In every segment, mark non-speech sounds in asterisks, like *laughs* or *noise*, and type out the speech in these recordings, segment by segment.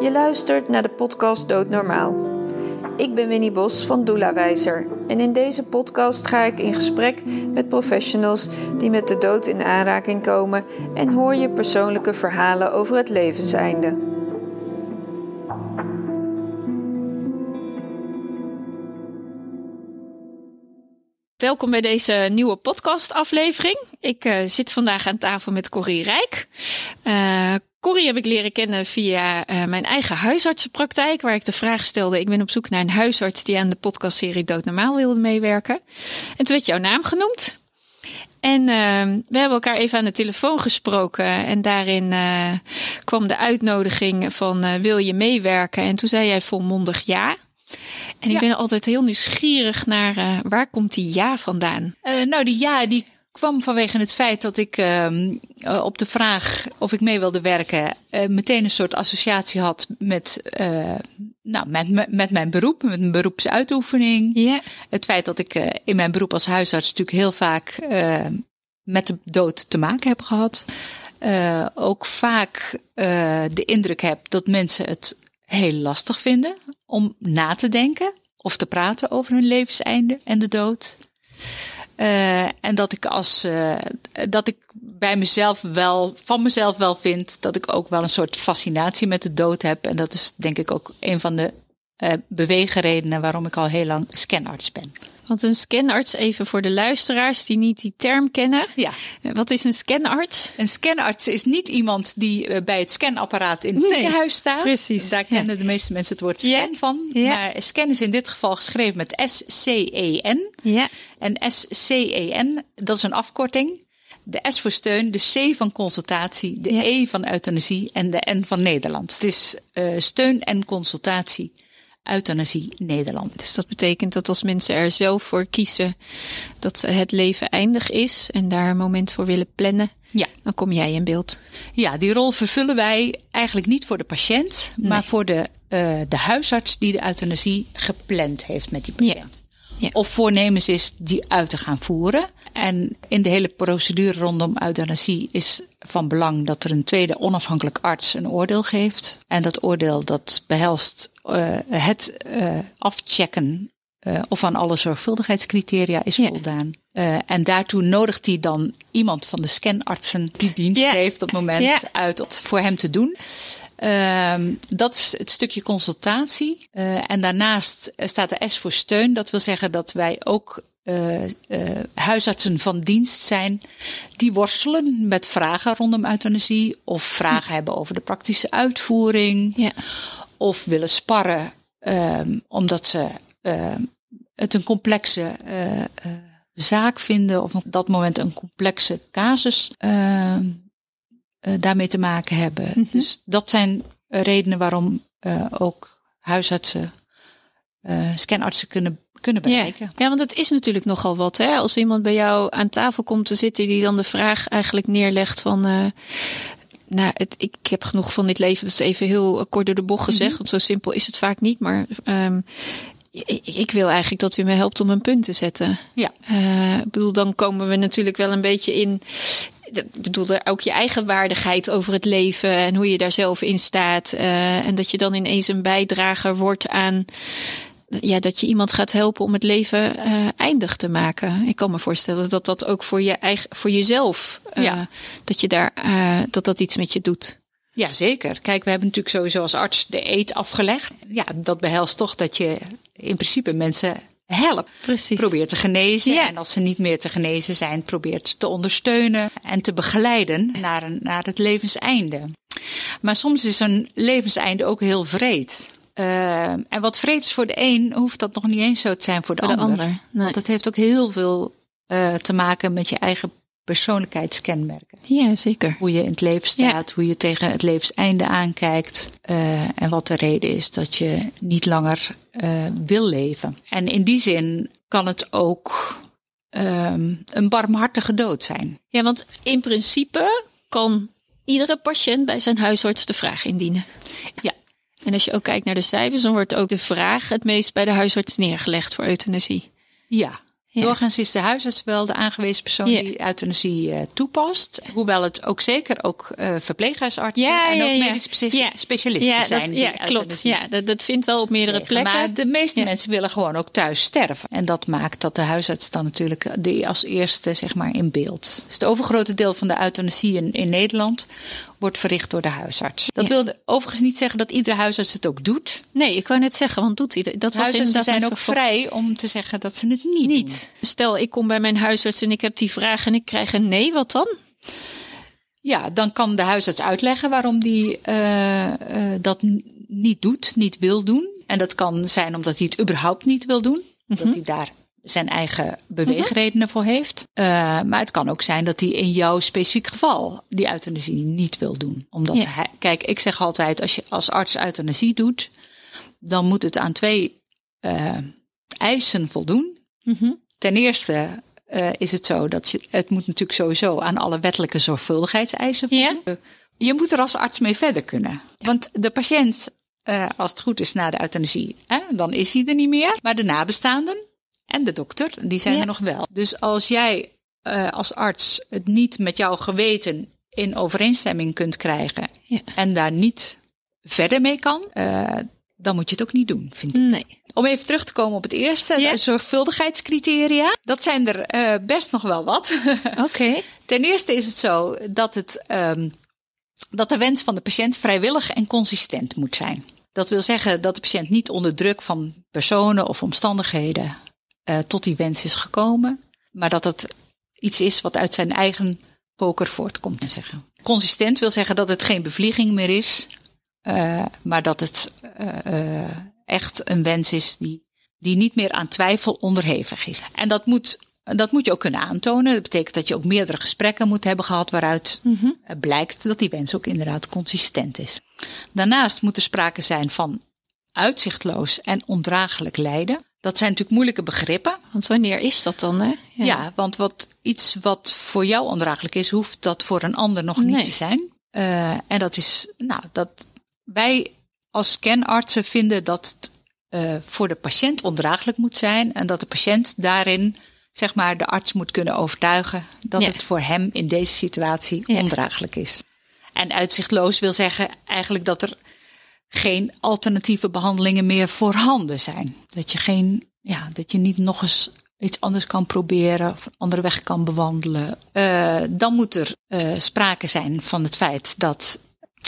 Je luistert naar de podcast Doodnormaal. Ik ben Winnie Bos van Doelawijzer en in deze podcast ga ik in gesprek met professionals die met de dood in aanraking komen en hoor je persoonlijke verhalen over het levenseinde. Welkom bij deze nieuwe podcastaflevering. Ik uh, zit vandaag aan tafel met Corrie Rijk. Uh, Corrie heb ik leren kennen via uh, mijn eigen huisartsenpraktijk, waar ik de vraag stelde: ik ben op zoek naar een huisarts die aan de podcastserie Doodnormaal wilde meewerken. En toen werd jouw naam genoemd. En we hebben elkaar even aan de telefoon gesproken. En daarin kwam de uitnodiging van wil je meewerken? En toen zei jij volmondig ja. En ik ben altijd heel nieuwsgierig naar waar komt die ja vandaan? Nou, die ja die kwam vanwege het feit dat ik uh, op de vraag of ik mee wilde werken meteen een soort associatie had met, nou, met, met mijn beroep, met mijn beroepsuitoefening. Het feit dat ik in mijn beroep als huisarts natuurlijk heel vaak met de dood te maken heb gehad. ook vaak de indruk heb dat mensen het heel lastig vinden om na te denken of te praten over hun levenseinde en de dood. Uh, en dat ik als uh, dat ik bij mezelf wel, van mezelf wel vind dat ik ook wel een soort fascinatie met de dood heb. En dat is denk ik ook een van de uh, beweegredenen waarom ik al heel lang scanarts ben. Want een scanarts, even voor de luisteraars die niet die term kennen. Ja. Wat is een scanarts? Een scanarts is niet iemand die bij het scanapparaat in het nee, ziekenhuis staat. Precies. Daar kennen ja. de meeste mensen het woord scan ja. van. Ja. Maar scan is in dit geval geschreven met S-C-E-N. Ja. En S-C-E-N, dat is een afkorting. De S voor steun, de C van consultatie, de. E van euthanasie en de N van Nederland. Het is uh, steun en consultatie euthanasie Nederland. Dus dat betekent dat als mensen er zelf voor kiezen dat het leven eindig is en daar een moment voor willen plannen, Ja. dan kom jij in beeld. Ja, die rol vervullen wij eigenlijk niet voor de patiënt, Nee. maar voor de, uh, de huisarts die de euthanasie gepland heeft met die patiënt. Ja. Of voornemens is die uit te gaan voeren. En in de hele procedure rondom euthanasie is van belang dat er een tweede onafhankelijk arts een oordeel geeft. En dat oordeel dat behelst uh, het uh, afchecken uh, of aan alle zorgvuldigheidscriteria is Ja. voldaan. Uh, en daartoe nodigt hij dan iemand van de scanartsen die dienst Ja. heeft op het moment uit om voor hem te doen. Um, dat is het stukje consultatie. Uh, en daarnaast staat de S voor steun. Dat wil zeggen dat wij ook uh, uh, huisartsen van dienst zijn die worstelen met vragen rondom euthanasie of vragen hebben over de praktische uitvoering Ja. of willen sparren um, omdat ze um, het een complexe zaak vinden of op dat moment een complexe casus uh, daarmee te maken hebben. Mhm. Mm -hmm. Dus dat zijn redenen waarom uh, ook huisartsen, uh, scanartsen kunnen, kunnen bereiken. Ja. ja, want het is natuurlijk nogal wat. Hè? Als iemand bij jou aan tafel komt te zitten die dan de vraag eigenlijk neerlegt van... Nou, het, ik, heb genoeg van dit leven, dus even heel kort door de bocht gezegd. Mm -hmm. Want zo simpel is het vaak niet. Maar um, ik, ik, wil eigenlijk dat u me helpt om een punt te zetten. Ja. Uh, ik bedoel, dan komen we natuurlijk wel een beetje in. Ik bedoel, ook je eigen waardigheid over het leven en hoe je daar zelf in staat. Uh, en dat je dan ineens een bijdrager wordt aan. Ja, dat je iemand gaat helpen om het leven uh, eindig te maken. Ik kan me voorstellen dat dat ook voor je eigen, voor jezelf, uh, ja. dat je daar, dat dat iets met je doet. Ja, zeker. Kijk, we hebben natuurlijk sowieso als arts de eet afgelegd. Ja, dat behelst toch dat je in principe mensen helpt. Precies. Probeert te genezen. Ja. En als ze niet meer te genezen zijn, probeert te ondersteunen en te begeleiden naar, een, naar het levenseinde. Maar soms is een levenseinde ook heel vreed. Uh, en wat vreed is voor de een, hoeft dat nog niet eens zo te zijn voor de voor ander. De ander. Nee. Want dat heeft ook heel veel uh, te maken met je eigen persoonlijkheidskenmerken. Ja, zeker. Hoe je in het leven staat, ja. hoe je tegen het levenseinde aankijkt. Uh, en wat de reden is dat je niet langer uh, wil leven. En in die zin kan het ook um, een barmhartige dood zijn. Ja, want in principe kan iedere patiënt bij zijn huisarts de vraag indienen. Ja. En als je ook kijkt naar de cijfers, dan wordt ook de vraag het meest bij de huisarts neergelegd voor euthanasie. Ja, Ja. Doorgaans is de huisarts wel de aangewezen persoon Ja. die euthanasie eh, toepast. Hoewel het ook zeker ook eh verpleeghuisartsen Ja, en ook medische specialisten Ja, zijn. dat, die ja klopt. Ja, dat, dat vindt wel op meerdere plekken. Maar de meeste mensen willen gewoon ook thuis sterven. En dat maakt dat de huisarts dan natuurlijk die als eerste zeg maar in beeld. Dus het overgrote deel van de euthanasie in, in Nederland wordt verricht door de huisarts. Dat Ja. wil overigens niet zeggen dat iedere huisarts het ook doet. Nee, ik wou net zeggen, want doet hij dat? Huisartsen zijn ook vrij om te zeggen dat ze het niet, doen. Stel, ik kom bij mijn huisarts en ik heb die vraag en ik krijg een nee, wat dan? Ja, dan kan de huisarts uitleggen waarom die eh, eh, dat niet doet, niet wil doen. En dat kan zijn omdat hij het überhaupt niet wil doen. Mhm. Dat hij daar zijn eigen beweegredenen voor heeft. Eh, maar het kan ook zijn dat hij in jouw specifiek geval die euthanasie niet wil doen. Omdat Ja. hij, kijk, ik zeg altijd, als je als arts euthanasie doet, dan moet het aan twee eh, eisen voldoen. Mhm. Ten eerste eh, is het zo dat je, het moet natuurlijk sowieso aan alle wettelijke zorgvuldigheidseisen voldoen. Ja? Je moet er als arts mee verder kunnen. Want de patiënt, als het goed is na de euthanasie, hè, dan is hij er niet meer. Maar de nabestaanden en de dokter, die zijn Ja. er nog wel. Dus als jij eh, als arts het niet met jouw geweten in overeenstemming kunt krijgen Ja. en daar niet verder mee kan, eh, dan moet je het ook niet doen, vind ik. Nee. Om even terug te komen op het eerste, Ja. de zorgvuldigheidscriteria. Dat zijn er eh, best nog wel wat. *laughs* Oké. Ten eerste is het zo dat, het, ehm, dat de wens van de patiënt vrijwillig en consistent moet zijn. Dat wil zeggen dat de patiënt niet onder druk van personen of omstandigheden eh, tot die wens is gekomen, maar dat het iets is wat uit zijn eigen poker voortkomt. Zeggen. Consistent wil zeggen dat het geen bevlieging meer is, eh, maar dat het eh, echt een wens is die, die niet meer aan twijfel onderhevig is. En dat moet, dat moet je ook kunnen aantonen. Dat betekent dat je ook meerdere gesprekken moet hebben gehad waaruit Mhm. blijkt dat die wens ook inderdaad consistent is. Daarnaast moet er sprake zijn van uitzichtloos en ondraaglijk lijden. Dat zijn natuurlijk moeilijke begrippen. Want wanneer is dat dan, hè? Ja, want wat, iets wat voor jou ondraaglijk is, hoeft dat voor een ander nog niet Nee. te zijn. Eh, en dat is, nou, dat wij als scanartsen vinden dat het eh, voor de patiënt ondraaglijk moet zijn. En dat de patiënt daarin, zeg maar, de arts moet kunnen overtuigen dat Ja. het voor hem in deze situatie Ja. ondraaglijk is. En uitzichtloos wil zeggen eigenlijk dat er geen alternatieve behandelingen meer voorhanden zijn. Dat je, geen, ja, dat je niet nog eens iets anders kan proberen of een andere weg kan bewandelen. Eh, dan moet er eh, sprake zijn van het feit dat,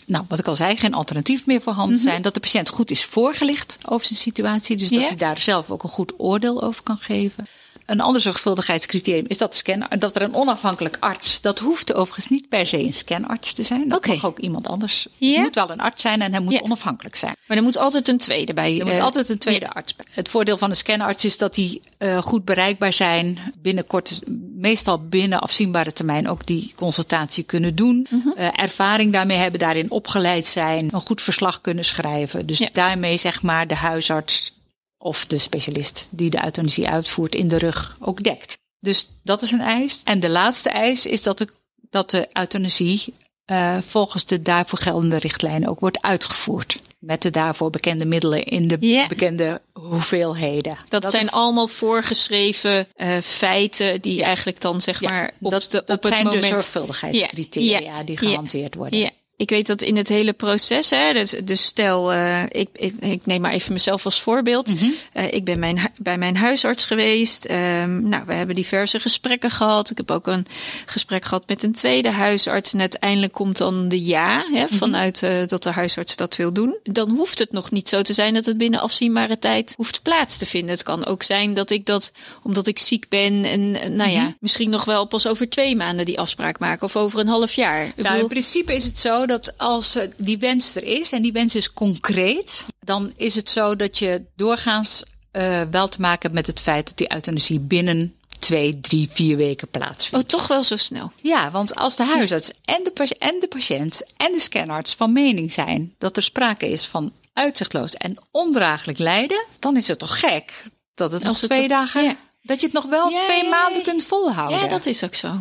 nou, wat ik al zei, geen alternatief meer voorhanden zijn. Dat de patiënt goed is voorgelicht over zijn situatie. Dus dat hij daar zelf ook een goed oordeel over kan geven. Een ander zorgvuldigheidscriterium is dat, scan, dat er een onafhankelijk arts, dat hoeft overigens niet per se een scanarts te zijn. Dat Oké. mag ook iemand anders. Ja. Het moet wel een arts zijn en hij moet onafhankelijk zijn. Maar er moet altijd een tweede bij. Er moet eh, altijd een tweede arts bij. Het voordeel van een scanarts is dat die eh, goed bereikbaar zijn. Binnenkort, meestal binnen afzienbare termijn, ook die consultatie kunnen doen. Mhm. Eh, ervaring daarmee hebben, daarin opgeleid zijn. Een goed verslag kunnen schrijven. Dus daarmee zeg maar de huisarts of de specialist die de euthanasie uitvoert in de rug ook dekt. Dus dat is een eis. En de laatste eis is dat de, dat de euthanasie eh, volgens de daarvoor geldende richtlijnen ook wordt uitgevoerd. Met de daarvoor bekende middelen in de bekende hoeveelheden. Dat, zijn is- allemaal voorgeschreven eh, feiten die eigenlijk dan zeg ja, maar op, dat, de, op dat het zijn moment... de zorgvuldigheidscriteria Ja, die gehanteerd worden. Ja, ik weet dat in het hele proces, hè, dus, dus stel, eh, ik, ik, ik neem maar even mezelf als voorbeeld. Mhm. Eh, ik ben mijn, bij mijn huisarts geweest. Ehm, nou, we hebben diverse gesprekken gehad. Ik heb ook een gesprek gehad met een tweede huisarts. En uiteindelijk komt dan de ja, hè, Mhm. vanuit eh, dat de huisarts dat wil doen. Dan hoeft het nog niet zo te zijn dat het binnen afzienbare tijd hoeft plaats te vinden. Het kan ook zijn dat ik dat, omdat ik ziek ben en nou ja, misschien nog wel pas over twee maanden die afspraak maken of over een half jaar. Ik Nou, bedoel- in principe is het zo dat als eh, die wens er is en die wens is concreet, dan is het zo dat je doorgaans eh, wel te maken hebt met het feit dat die euthanasie binnen twee, drie, vier weken plaatsvindt. Oh, toch wel zo snel. Ja, want als de huisarts en de, en de patiënt en de scanarts van mening zijn dat er sprake is van uitzichtloos en ondraaglijk lijden, dan is het toch gek dat het nog twee dagen, ja. dat je het nog wel Ja, twee ja, maanden kunt volhouden. Ja, dat is ook zo.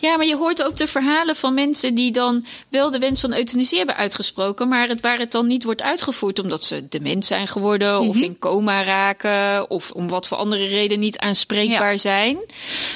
Ja, maar je hoort ook de verhalen van mensen die dan wel de wens van euthanasie hebben uitgesproken, maar het, waar het dan niet wordt uitgevoerd omdat ze dement zijn geworden of Mhm. in coma raken of om wat voor andere reden niet aanspreekbaar zijn,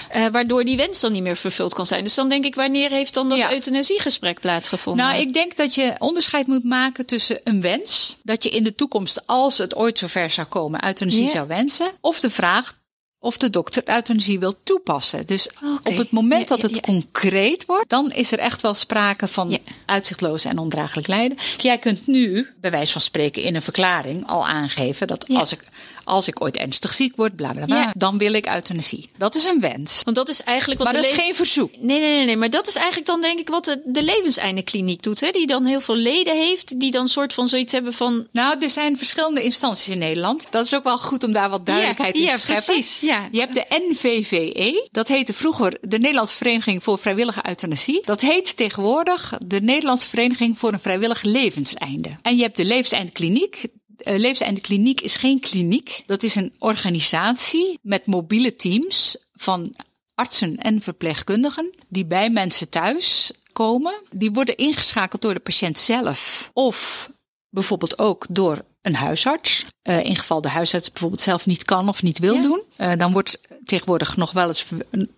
eh, waardoor die wens dan niet meer vervuld kan zijn. Dus dan denk ik, wanneer heeft dan dat Ja. euthanasiegesprek plaatsgevonden? Nou, ik denk dat je onderscheid moet maken tussen een wens, dat je in de toekomst, als het ooit zover zou komen, euthanasie zou wensen, of de vraag of de dokter euthanasie wil toepassen. Dus op het moment dat ja, het ja. concreet wordt, dan is er echt wel sprake van uitzichtloos en ondraaglijk lijden. Jij kunt nu, bij wijze van spreken, in een verklaring al aangeven dat als ik als ik ooit ernstig ziek word, bla bla bla, Ja. dan wil ik euthanasie. Dat is een wens. Want dat is eigenlijk wat Maar dat is geen verzoek. Nee, nee, nee, nee. Maar dat is eigenlijk dan denk ik wat de, de levenseindekliniek doet. Hè? Die dan heel veel leden heeft. Die dan soort van zoiets hebben van... Nou, er zijn verschillende instanties in Nederland. Dat is ook wel goed om daar wat duidelijkheid ja, in ja, te scheppen. precies. Ja. Je hebt de NVVE. Dat heette vroeger de Nederlandse Vereniging voor Vrijwillige Euthanasie. Dat heet tegenwoordig de Nederlandse Vereniging voor een Vrijwillig Levenseinde. En je hebt de Levenseindekliniek. Uh, Levenseindekliniek is geen kliniek. Dat is een organisatie met mobiele teams van artsen en verpleegkundigen die bij mensen thuis komen. Die worden ingeschakeld door de patiënt zelf of bijvoorbeeld ook door een huisarts. Uh, in geval de huisarts bijvoorbeeld zelf niet kan of niet wil ja. doen. Uh, dan wordt tegenwoordig nog wel eens,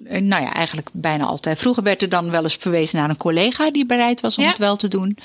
nou ja, eigenlijk bijna altijd. Vroeger werd er dan wel eens verwezen naar een collega die bereid was om ja. het wel te doen.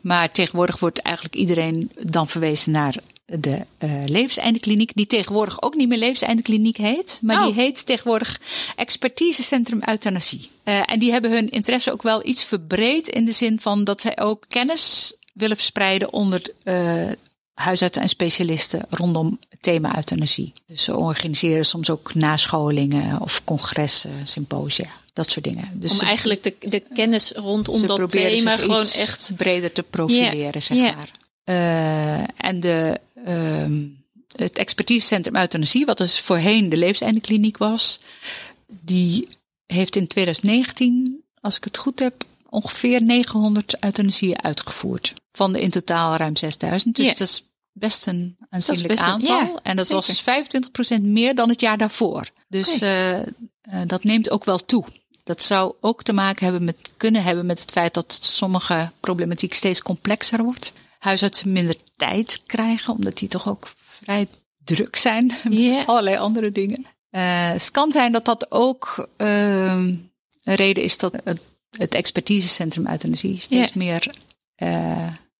Maar tegenwoordig wordt eigenlijk iedereen dan verwezen naar de uh, levenseindekliniek, die tegenwoordig ook niet meer levenseindekliniek heet, maar oh. die heet tegenwoordig Expertisecentrum Euthanasie. Uh, en die hebben hun interesse ook wel iets verbreed in de zin van dat zij ook kennis willen verspreiden onder uh, huisartsen en specialisten rondom thema euthanasie. Dus ze organiseren soms ook nascholingen of congressen, symposia. Dat soort dingen. Dus Om ze, eigenlijk de, de kennis rondom dat thema gewoon echt breder te profileren, yeah. zeg yeah. maar. Uh, en de, uh, het expertisecentrum euthanasie, wat dus voorheen de levenseindekliniek was, die heeft in 2019, als ik het goed heb, ongeveer 900 euthanasieën uitgevoerd. Van de in totaal ruim 6000. Dus yeah. dat is best een aanzienlijk best een, aantal. Ja, en dat zeker. was 25% meer dan het jaar daarvoor. Dus okay. uh, uh, dat neemt ook wel toe. Dat zou ook te maken hebben met, kunnen hebben met het feit dat sommige problematiek steeds complexer wordt. Huisartsen minder tijd krijgen, omdat die toch ook vrij druk zijn *laughs* met allerlei andere dingen. Uh, het kan zijn dat dat ook uh, een reden is dat het, het expertisecentrum euthanasie steeds yeah. meer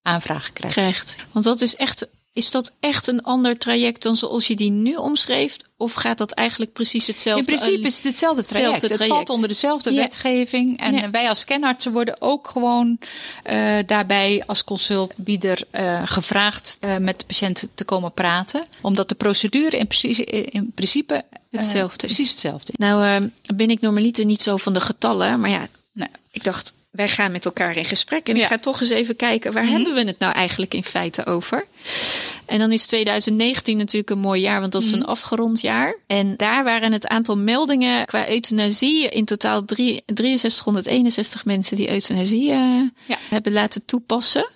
aanvragen krijgt. krijgt. Want dat is echt, is dat echt een ander traject dan zoals je die nu omschreef? Of gaat dat eigenlijk precies hetzelfde? In principe is het hetzelfde traject. hetzelfde traject. Het valt onder dezelfde ja. wetgeving. En ja. wij als scanartsen worden ook gewoon uh, daarbij als consultbieder uh, gevraagd uh, met de patiënt te komen praten. Omdat de procedure in, principe, in principe hetzelfde precies hetzelfde is. Nou ben ik normaliter niet zo van de getallen. Maar ja, ik dacht wij gaan met elkaar in gesprek. En ja. ik ga toch eens even kijken, waar mm-hmm. hebben we het nou eigenlijk in feite over? En dan is 2019 natuurlijk een mooi jaar, want dat is mm-hmm. een afgerond jaar. En daar waren het aantal meldingen qua euthanasie in totaal 3, 6361 mensen die euthanasie uh, ja. hebben laten toepassen.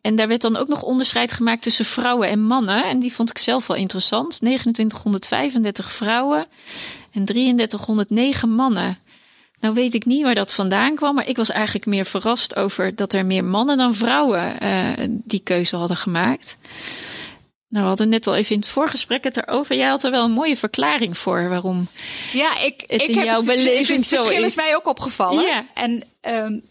En daar werd dan ook nog onderscheid gemaakt tussen vrouwen en mannen. En die vond ik zelf wel interessant. 2935 vrouwen en 3309 mannen. Nou weet ik niet waar dat vandaan kwam, maar ik was eigenlijk meer verrast over dat er meer mannen dan vrouwen uh, die keuze hadden gemaakt. Nou, we hadden net al even in het voorgesprek het erover. Jij had er wel een mooie verklaring voor waarom. Ja, ik, het ik in heb jouw het, beleving het zo verschil is. is mij ook opgevallen. Ja. En um,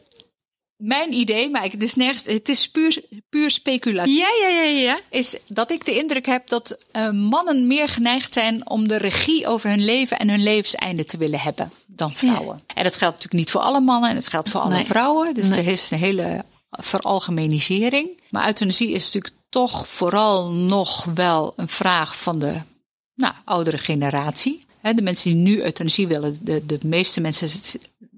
mijn idee, maar het is nergens, het is puur, puur speculatief. Ja, ja, ja, ja. Is dat ik de indruk heb dat uh, mannen meer geneigd zijn om de regie over hun leven en hun levenseinde te willen hebben dan vrouwen. Ja. En dat geldt natuurlijk niet voor alle mannen en het geldt voor alle nee. vrouwen. Dus Nee. er is een hele veralgemenisering. Maar euthanasie is natuurlijk toch vooral nog wel een vraag van de nou, oudere generatie. He, de mensen die nu euthanasie willen, de, de meeste mensen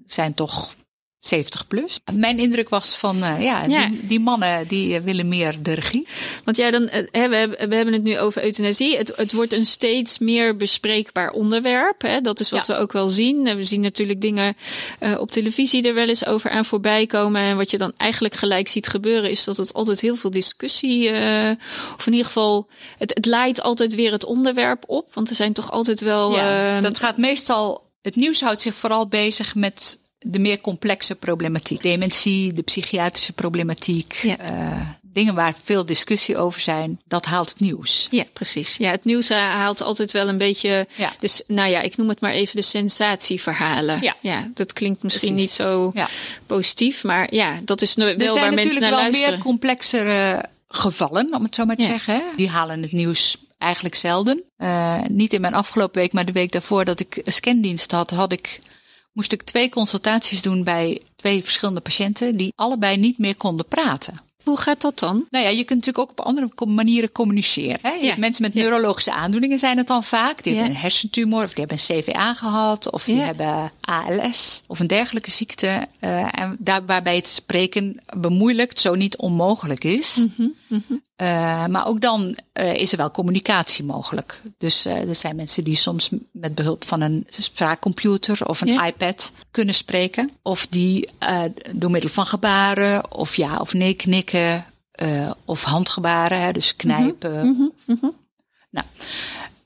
zijn toch 70 plus. Mijn indruk was van, uh, ja, Ja. Die, die mannen die uh, willen meer de regie. Want ja, dan, eh, hè, we, hebben, we hebben het nu over euthanasie. Het, het wordt een steeds meer bespreekbaar onderwerp. Hè? Dat is wat Ja. we ook wel zien. En We zien natuurlijk dingen eh, op televisie er wel eens over aan voorbij komen. En wat je dan eigenlijk gelijk ziet gebeuren, is dat het altijd heel veel discussie. eh, of in ieder geval, het, het leidt altijd weer het onderwerp op. Want er zijn toch altijd wel. Ja, eh, dat gaat meestal, het nieuws houdt zich vooral bezig met de meer complexe problematiek. Dementie, de psychiatrische problematiek. Ja. eh, dingen waar veel discussie over zijn, dat haalt het nieuws. Ja, precies. Ja, het nieuws eh, haalt altijd wel een beetje. Ja. Dus, nou ja, ik noem het maar even de sensatieverhalen. Ja. dat klinkt misschien Precies. niet zo Ja. positief, maar ja, dat is Er wel zijn waar mensen natuurlijk naar wel luisteren. meer complexere gevallen, om het zo maar te Ja. zeggen. hè. Die halen het nieuws eigenlijk zelden. Eh, niet in mijn afgelopen week, maar de week daarvoor dat ik een scandienst had, had ik, moest ik twee consultaties doen bij twee verschillende patiënten die allebei niet meer konden praten. Hoe gaat dat dan? Nou ja, je kunt natuurlijk ook op andere manieren communiceren. Hè? Ja. Mensen met neurologische aandoeningen zijn het dan vaak. Die Ja. hebben een hersentumor of die hebben een CVA gehad of die Ja. hebben ALS of een dergelijke ziekte. eh, en daar, waarbij het spreken bemoeilijkt, zo niet onmogelijk is. Eh, maar ook dan eh, is er wel communicatie mogelijk. Dus eh, er zijn mensen die soms met behulp van een spraakcomputer of een Ja. iPad kunnen spreken. Of die door middel van gebaren of ja of nee knikken of handgebaren, hè, dus knijpen. Nou,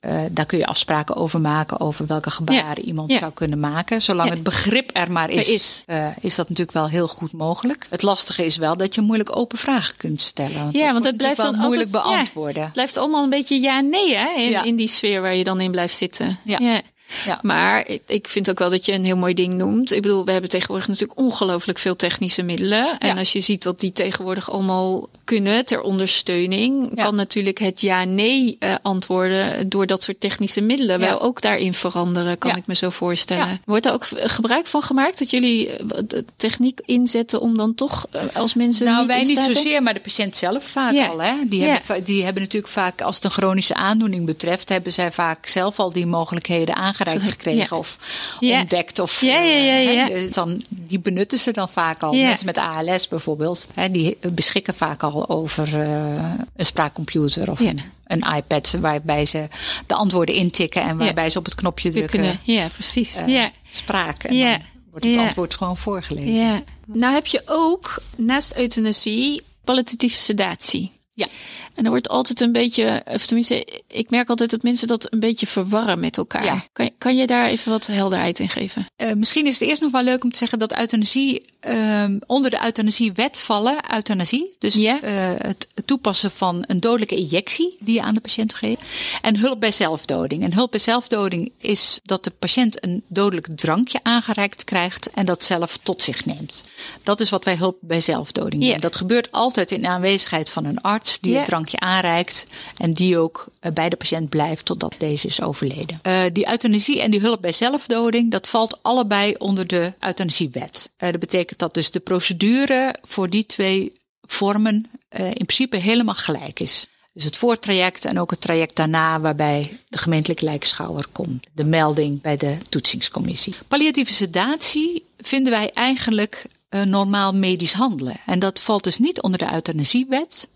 eh, daar kun je afspraken over maken over welke gebaren iemand Ja. zou kunnen maken. Zolang Ja. het begrip er maar is, Er is. eh, is dat natuurlijk wel heel goed mogelijk. Het lastige is wel dat je moeilijk open vragen kunt stellen. Ja, dat want het blijft dan moeilijk altijd- ja. beantwoorden. Het blijft allemaal een beetje ja-nee hè, in, Ja. in die sfeer waar je dan in blijft zitten. Ja. Ja. Maar ik- ik vind ook wel dat je een heel mooi ding noemt. Ik bedoel, we hebben tegenwoordig natuurlijk ongelooflijk veel technische middelen. En Ja. als je ziet wat die tegenwoordig allemaal kunnen ter ondersteuning, Ja. kan natuurlijk het ja-nee eh, antwoorden door dat soort technische middelen wel ook daarin veranderen, kan ik me zo voorstellen. Wordt er ook gebruik van gemaakt dat jullie eh, de techniek inzetten om dan toch eh, als mensen Nou, niet wij niet zozeer, maar de patiënt zelf vaak al. Hè? Die, hebben, die hebben natuurlijk vaak, als het een chronische aandoening betreft, hebben zij vaak zelf al die mogelijkheden aangereikt gekregen Ja. of Ja. ontdekt. Of, Ja, ja, ja, eh, hè, dus dan, die benutten ze dan vaak al. Mensen met ALS bijvoorbeeld, hè, die beschikken vaak al over eh, een spraakcomputer of een, een iPad waarbij ze de antwoorden intikken en waarbij ze op het knopje drukken kunnen, ja, precies. eh, ja. spraak. En Ja. dan wordt het antwoord gewoon voorgelezen. Ja. Nou heb je ook naast euthanasie palliatieve sedatie. Ja. En er wordt altijd een beetje, of tenminste, ik merk altijd dat mensen dat een beetje verwarren met elkaar. Ja. Kan, je- kan je daar even wat helderheid in geven? Eh, misschien is het eerst nog wel leuk om te zeggen dat euthanasie ehm, onder de euthanasiewet vallen. Euthanasie, dus eh, het toepassen van een dodelijke injectie die je aan de patiënt geeft. En hulp bij zelfdoding. En hulp bij zelfdoding is dat de patiënt een dodelijk drankje aangereikt krijgt en dat zelf tot zich neemt. Dat is wat wij hulp bij zelfdoding. Dat gebeurt altijd in aanwezigheid van een arts die Ja. het drankje aanreikt en die ook eh, bij de patiënt blijft totdat deze is overleden. Eh, die euthanasie en die hulp bij zelfdoding, dat valt allebei onder de euthanasiewet. Eh, dat betekent dat dus de procedure voor die twee vormen in principe helemaal gelijk is. Dus het voortraject en ook het traject daarna waarbij de gemeentelijke lijkschouwer komt. De melding bij de toetsingscommissie. Palliatieve sedatie vinden wij eigenlijk normaal medisch handelen. En dat valt dus niet onder de euthanasiewet.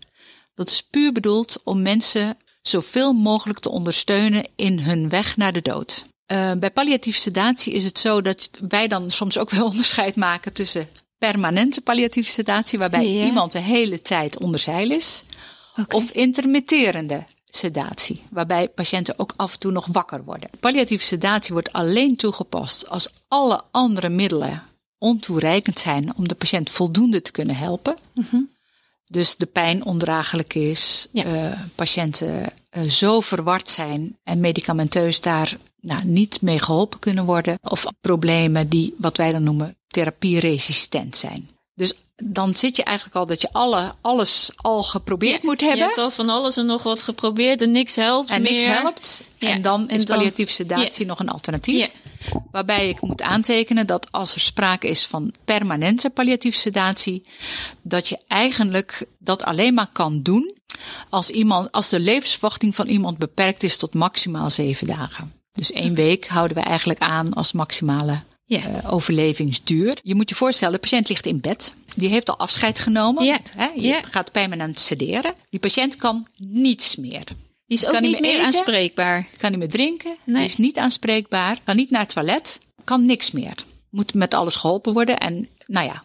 Dat is puur bedoeld om mensen zoveel mogelijk te ondersteunen in hun weg naar de dood. Eh, bij palliatieve sedatie is het zo dat wij dan soms ook wel *laughs* onderscheid maken tussen permanente palliatieve sedatie, waarbij Ja. iemand de hele tijd onder zeil is, of intermitterende sedatie, waarbij patiënten ook af en toe nog wakker worden. Palliatieve sedatie wordt alleen toegepast als alle andere middelen ontoereikend zijn om de patiënt voldoende te kunnen helpen. Dus de pijn ondraaglijk is, Ja. eh, patiënten eh, zo verward zijn en medicamenteus daar nou, niet mee geholpen kunnen worden. Of problemen die, wat wij dan noemen, therapieresistent zijn. Dus dan zit je eigenlijk al dat je alle, alles al geprobeerd Ja, moet Je hebben. hebt al van alles en nog wat geprobeerd en niks helpt En niks meer. helpt. Ja, En dan en is dan- palliatieve sedatie nog een alternatief. Waarbij ik moet aantekenen dat als er sprake is van permanente palliatieve sedatie, dat je eigenlijk dat alleen maar kan doen als, iemand, als de levensverwachting van iemand beperkt is tot maximaal zeven dagen. Dus één week houden we eigenlijk aan als maximale Ja. eh, overlevingsduur. Je moet je voorstellen, de patiënt ligt in bed. Die heeft al afscheid genomen. Ja. Hè? Je Ja. gaat permanent sederen. Die patiënt kan niets meer. Die is ook kan niet niet meer eten. aanspreekbaar. Kan niet meer drinken. Nee. Is niet aanspreekbaar. Kan niet naar het toilet. Kan niks meer. Moet met alles geholpen worden. En nou ja,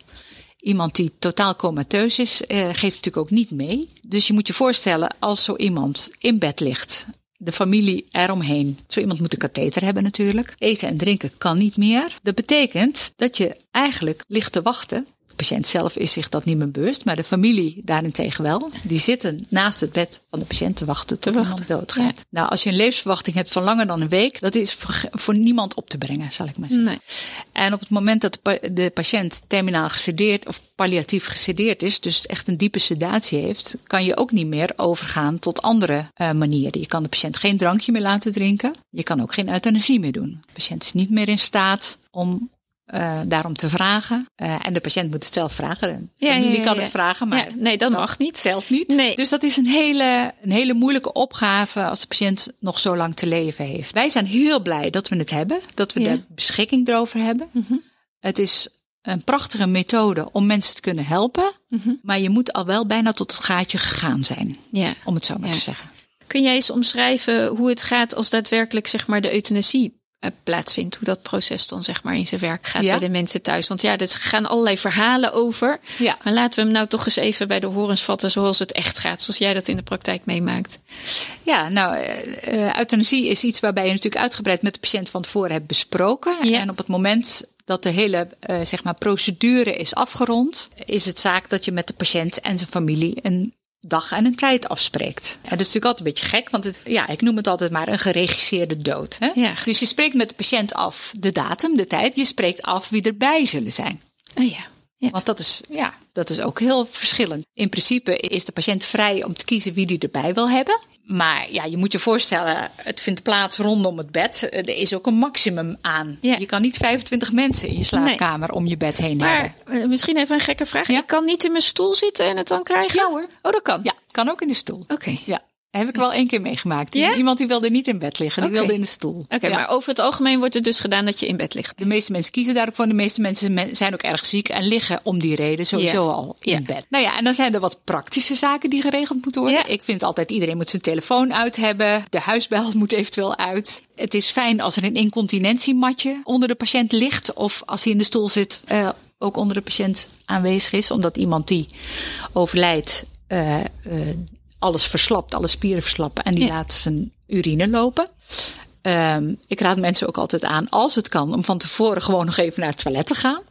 iemand die totaal comateus is, eh, geeft natuurlijk ook niet mee. Dus je moet je voorstellen, als zo iemand in bed ligt, de familie eromheen. Zo iemand moet een katheter hebben natuurlijk. Eten en drinken kan niet meer. Dat betekent dat je eigenlijk ligt te wachten de patiënt zelf is zich dat niet meer bewust, maar de familie daarentegen wel. Die zitten naast het bed van de patiënt te wachten tot iemand doodgaat. Nou, als je een levensverwachting hebt van langer dan een week, dat is voor, voor niemand op te brengen, zal ik maar zeggen. Nee. En op het moment dat de patiënt terminaal gesedeerd of palliatief gesedeerd is, dus echt een diepe sedatie heeft, kan je ook niet meer overgaan tot andere uh, manieren. Je kan de patiënt geen drankje meer laten drinken. Je kan ook geen euthanasie meer doen. De patiënt is niet meer in staat om uh, daarom te vragen. Uh, en de patiënt moet het zelf vragen. De familie kan het vragen, maar nee, dat, mag niet. Telt niet. Nee. Dus dat is een hele, een hele moeilijke opgave als de patiënt nog zo lang te leven heeft. Wij zijn heel blij dat we het hebben, dat we de beschikking erover hebben. Mm -hmm. Het is een prachtige methode om mensen te kunnen helpen, mm -hmm. maar je moet al wel bijna tot het gaatje gegaan zijn, om het zo maar te zeggen. Kun jij eens omschrijven hoe het gaat als daadwerkelijk zeg maar de euthanasie eh, plaatsvindt. Hoe dat proces dan zeg maar in zijn werk gaat bij de mensen thuis. Want ja, er gaan allerlei verhalen over. Ja. Maar laten we hem nou toch eens even bij de horens vatten zoals het echt gaat. Zoals jij dat in de praktijk meemaakt. Ja, nou, uh, euthanasie is iets waarbij je natuurlijk uitgebreid met de patiënt van tevoren hebt besproken. Ja. En op het moment dat de hele uh, zeg maar procedure is afgerond, is het zaak dat je met de patiënt en zijn familie een dag en een tijd afspreekt. En dat is natuurlijk altijd een beetje gek, want het, ja, ik noem het altijd maar een geregisseerde dood. Hè? Ja. Dus je spreekt met de patiënt af de datum, de tijd. Je spreekt af wie erbij zullen zijn. Oh ja. ja. Want dat is, ja, dat is ook heel verschillend. In principe is de patiënt vrij om te kiezen wie die erbij wil hebben. Maar ja, je moet je voorstellen, het vindt plaats rondom het bed. Er is ook een maximum aan. Ja. Je kan niet 25 mensen in je slaapkamer om je bed heen maar, hebben. Eh, misschien even een gekke vraag. Ja? Ik kan niet in mijn stoel zitten en het dan krijgen? Ja hoor. Oh, dat kan? Ja, kan ook in de stoel. Oké. Ja. Heb ik wel één keer meegemaakt. Iemand die wilde niet in bed liggen, die wilde in de stoel. Oké, maar over het algemeen wordt het dus gedaan dat je in bed ligt. De meeste mensen kiezen daarvoor. De meeste mensen zijn ook erg ziek en liggen om die reden sowieso al in bed. Nou ja, en dan zijn er wat praktische zaken die geregeld moeten worden. Ik vind altijd iedereen moet zijn telefoon uit hebben. De huisbel *laughs* moet eventueel uit. Het is fijn als er een incontinentiematje onder de patiënt ligt. Of als hij in de stoel zit, uh, ook onder de patiënt aanwezig is. Omdat iemand die overlijdt... Uh, uh, alles verslapt, alle spieren verslappen en die laat zijn urine lopen. Um, ik raad mensen ook altijd aan, als het kan, om van tevoren gewoon nog even naar het toilet te gaan.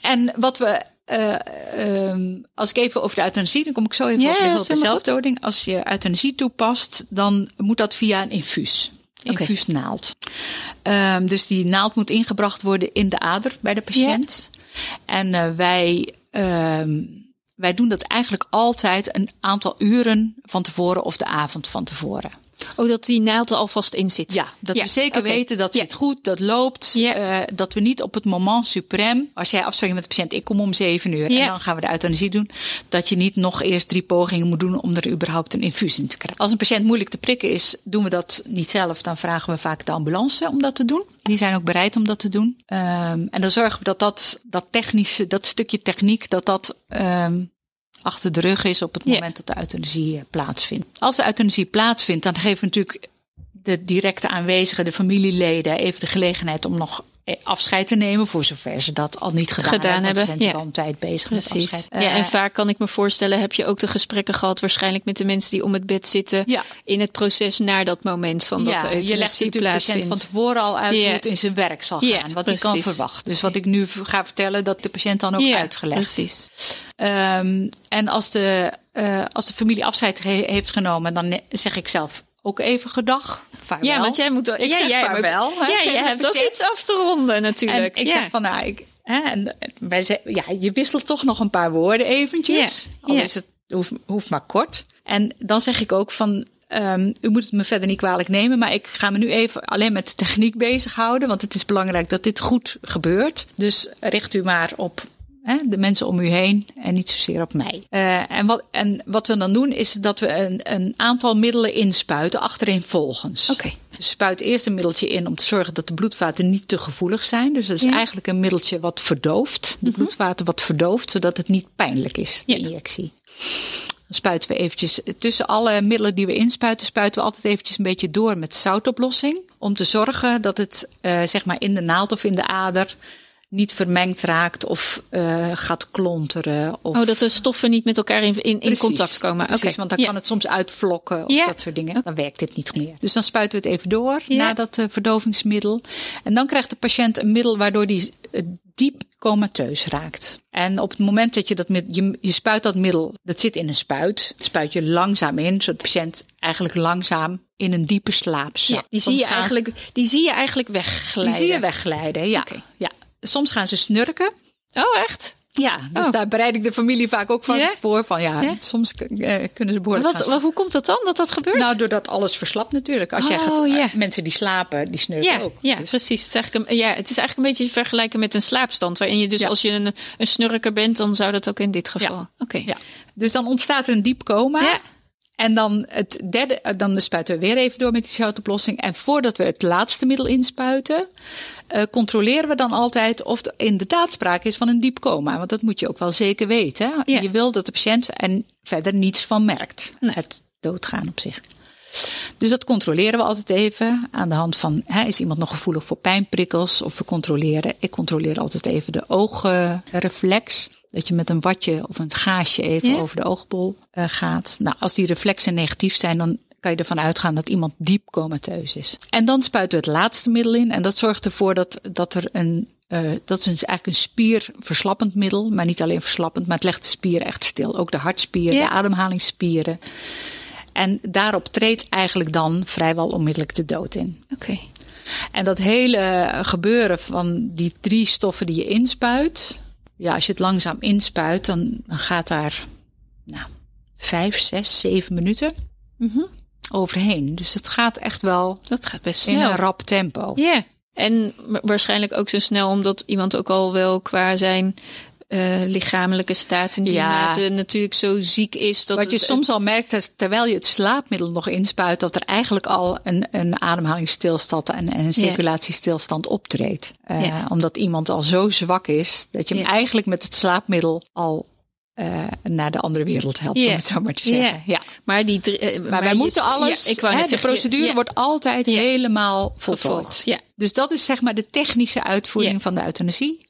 En wat we, uh, um, als ik even over de euthanasie, dan kom ik zo even ja, over de, zelfdoding. Als je euthanasie toepast, dan moet dat via een infuus. Infuusnaald. Okay. Um, dus die naald moet ingebracht worden in de ader bij de patiënt. En uh, wij wij doen dat eigenlijk altijd een aantal uren van tevoren of de avond van tevoren. Oh, dat die naald er alvast in zit. Ja, dat we zeker weten dat ja. zit goed, dat loopt. Uh, dat we niet op het moment suprem, als jij afspreekt met de patiënt, ik kom om zeven uur en dan gaan we de euthanasie doen, dat je niet nog eerst drie pogingen moet doen om er überhaupt een infuus in te krijgen. Als een patiënt moeilijk te prikken is, doen we dat niet zelf, dan vragen we vaak de ambulance om dat te doen. Die zijn ook bereid om dat te doen. Um, en dan zorgen we dat dat, dat technische, dat stukje techniek, dat dat um, achter de rug is op het moment dat de euthanasie eh, plaatsvindt. Als de euthanasie plaatsvindt, dan geven natuurlijk de directe aanwezigen, de familieleden, even de gelegenheid om nog afscheid te nemen, voor zover ze dat al niet gedaan, gedaan hebben. Ze zijn ja. al een tijd bezig Precies. met afscheid. Ja, en uh, vaak kan ik me voorstellen, heb je ook de gesprekken gehad, waarschijnlijk met de mensen die om het bed zitten, ja. in het proces naar dat moment van dat ja, Je legt natuurlijk de patiënt van tevoren al uit hoe het in zijn werk zal gaan, wat hij kan verwachten. Dus wat ik nu ga vertellen, dat de patiënt dan ook uitgelegd. Precies. Um, en als de, uh, als de familie afscheid he heeft genomen, dan zeg ik zelf ook even gedag. Vaarwel. Ja, want jij moet. Ik ja, zeg jij vaarwel. Moet, ja, je hebt ook iets af te ronden natuurlijk. En ik ja. zeg van, nou, ik, hè, en wij zeg, ja, je wisselt toch nog een paar woorden eventjes. Ja. Al is het hoeft, hoeft maar kort. En dan zeg ik ook van, Um, u moet het me verder niet kwalijk nemen, maar ik ga me nu even alleen met de techniek bezighouden. Want het is belangrijk dat dit goed gebeurt. Dus richt u maar op hè, de mensen om u heen en niet zozeer op mij. Uh, en, wat, en wat we dan doen is dat we een, een aantal middelen inspuiten achtereenvolgens. Oké. Okay. Dus spuit eerst een middeltje in om te zorgen dat de bloedvaten niet te gevoelig zijn. Dus dat is ja. eigenlijk een middeltje wat verdooft. De mm -hmm. bloedvaten wat verdooft, zodat het niet pijnlijk is, de ja. injectie. Dan spuiten we eventjes tussen alle middelen die we inspuiten, spuiten we altijd eventjes een beetje door met zoutoplossing. Om te zorgen dat het uh, zeg maar in de naald of in de ader niet vermengd raakt of uh, gaat klonteren. Of... Oh, dat de stoffen niet met elkaar in, in, in contact komen. Precies, want dan kan het soms uitvlokken of dat soort dingen. Dan werkt dit niet meer. Dus dan spuiten we het even door na dat uh, verdovingsmiddel. En dan krijgt de patiënt een middel waardoor die uh, diep comateus raakt. En op het moment dat je dat je, je spuit dat middel, dat zit in een spuit, dat spuit je langzaam in, zodat de patiënt eigenlijk langzaam in een diepe slaap zakt. Ja, die, zie je eigenlijk, die zie je eigenlijk wegglijden. Die zie je wegglijden, ja. Okay. ja. Soms gaan ze snurken. Oh, echt? Ja, dus oh. daar bereid ik de familie vaak ook van voor. Van ja, soms uh, kunnen ze behoorlijk. Wat, hoe komt dat dan dat dat gebeurt? Nou, doordat alles verslapt natuurlijk. Als oh, jij gaat, yeah. mensen die slapen, die snurken ook. Ja, dus. precies. Het is, eigenlijk een, ja, het is eigenlijk een beetje vergelijken met een slaapstand. Waarin je dus als je een, een snurker bent, dan zou dat ook in dit geval. Oké. Ja. Dus dan ontstaat er een diep coma. En dan het derde, dan spuiten we weer even door met die zoutoplossing. En voordat we het laatste middel inspuiten, uh, controleren we dan altijd of er inderdaad sprake is van een diep coma. Want dat moet je ook wel zeker weten. Ja. Je wil dat de patiënt er verder niets van merkt. Nee. Het doodgaan op zich. Dus dat controleren we altijd even aan de hand van, hè, is iemand nog gevoelig voor pijnprikkels? Of we controleren, ik controleer altijd even de oogreflex. Dat je met een watje of een gaasje even over de oogbol uh, gaat. Nou, als die reflexen negatief zijn, dan kan je ervan uitgaan dat iemand diep comateus is. En dan spuiten we het laatste middel in. En dat zorgt ervoor dat, dat er een. Uh, dat is eigenlijk een spierverslappend middel. Maar niet alleen verslappend, maar het legt de spier echt stil. Ook de hartspier, de ademhalingsspieren. En daarop treedt eigenlijk dan vrijwel onmiddellijk de dood in. Oké. En dat hele gebeuren van die drie stoffen die je inspuit. Ja, als je het langzaam inspuit, dan, dan gaat daar nou, vijf, zes, zeven minuten. Mm overheen. Dus het gaat echt wel dat gaat best snel. in een rap tempo. Ja, en waarschijnlijk ook zo snel omdat iemand ook al wel qua zijn uh, lichamelijke staat in die ja. mate natuurlijk zo ziek is. Dat Wat je soms al merkt, is, terwijl je het slaapmiddel nog inspuit, dat er eigenlijk al een, een ademhalingsstilstand en, en een circulatiestilstand optreedt. Uh, ja. Omdat iemand al zo zwak is, dat je hem eigenlijk met het slaapmiddel al uh, naar de andere wereld helpt, yeah. om het zo maar te zeggen. Yeah. Ja. Maar, die, uh, maar, maar wij moeten alles. Ja, ik wou hè, de zeggen, procedure wordt altijd helemaal voltooid. Ja. Dus dat is zeg maar de technische uitvoering van de euthanasie.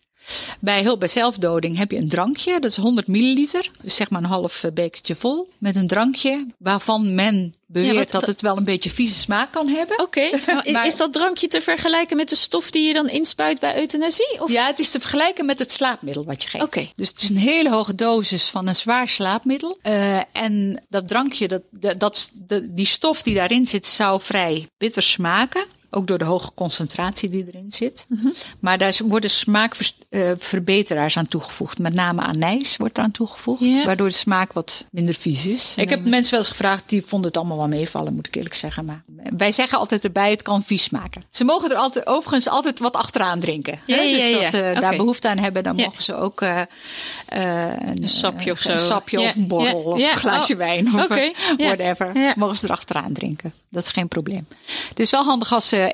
Bij hulp bij zelfdoding heb je een drankje, dat is 100 milliliter, dus zeg maar een half eh, bekertje vol, met een drankje waarvan men beweert ja, dat het wel een beetje vieze smaak kan hebben. Oké, *laughs* okay. is dat drankje te vergelijken met de stof die je dan inspuit bij euthanasie? Of? Ja, het is te vergelijken met het slaapmiddel wat je geeft. Oké. Dus het is een hele hoge dosis van een zwaar slaapmiddel. Uh, en dat drankje, dat, dat, dat, die stof die daarin zit, zou vrij bitter smaken. Ook door de hoge concentratie die erin zit. Mm -hmm. Maar daar worden smaakverbeteraars aan toegevoegd. Met name anijs wordt eraan toegevoegd. Yeah. Waardoor de smaak wat minder vies is. Ik heb mensen wel eens gevraagd, die vonden het allemaal wel meevallen, moet ik eerlijk zeggen. Maar wij zeggen altijd erbij, het kan vies smaken. Ze mogen er altijd, overigens altijd wat achteraan drinken. Ja, ja, dus als ze daar behoefte aan hebben, dan mogen ze ook uh, uh, een, een, sapje of zo. Een sapje of een borrel of een glaasje oh. wijn of okay. whatever. Mogen ze er achteraan drinken. Dat is geen probleem. Het is wel handig als ze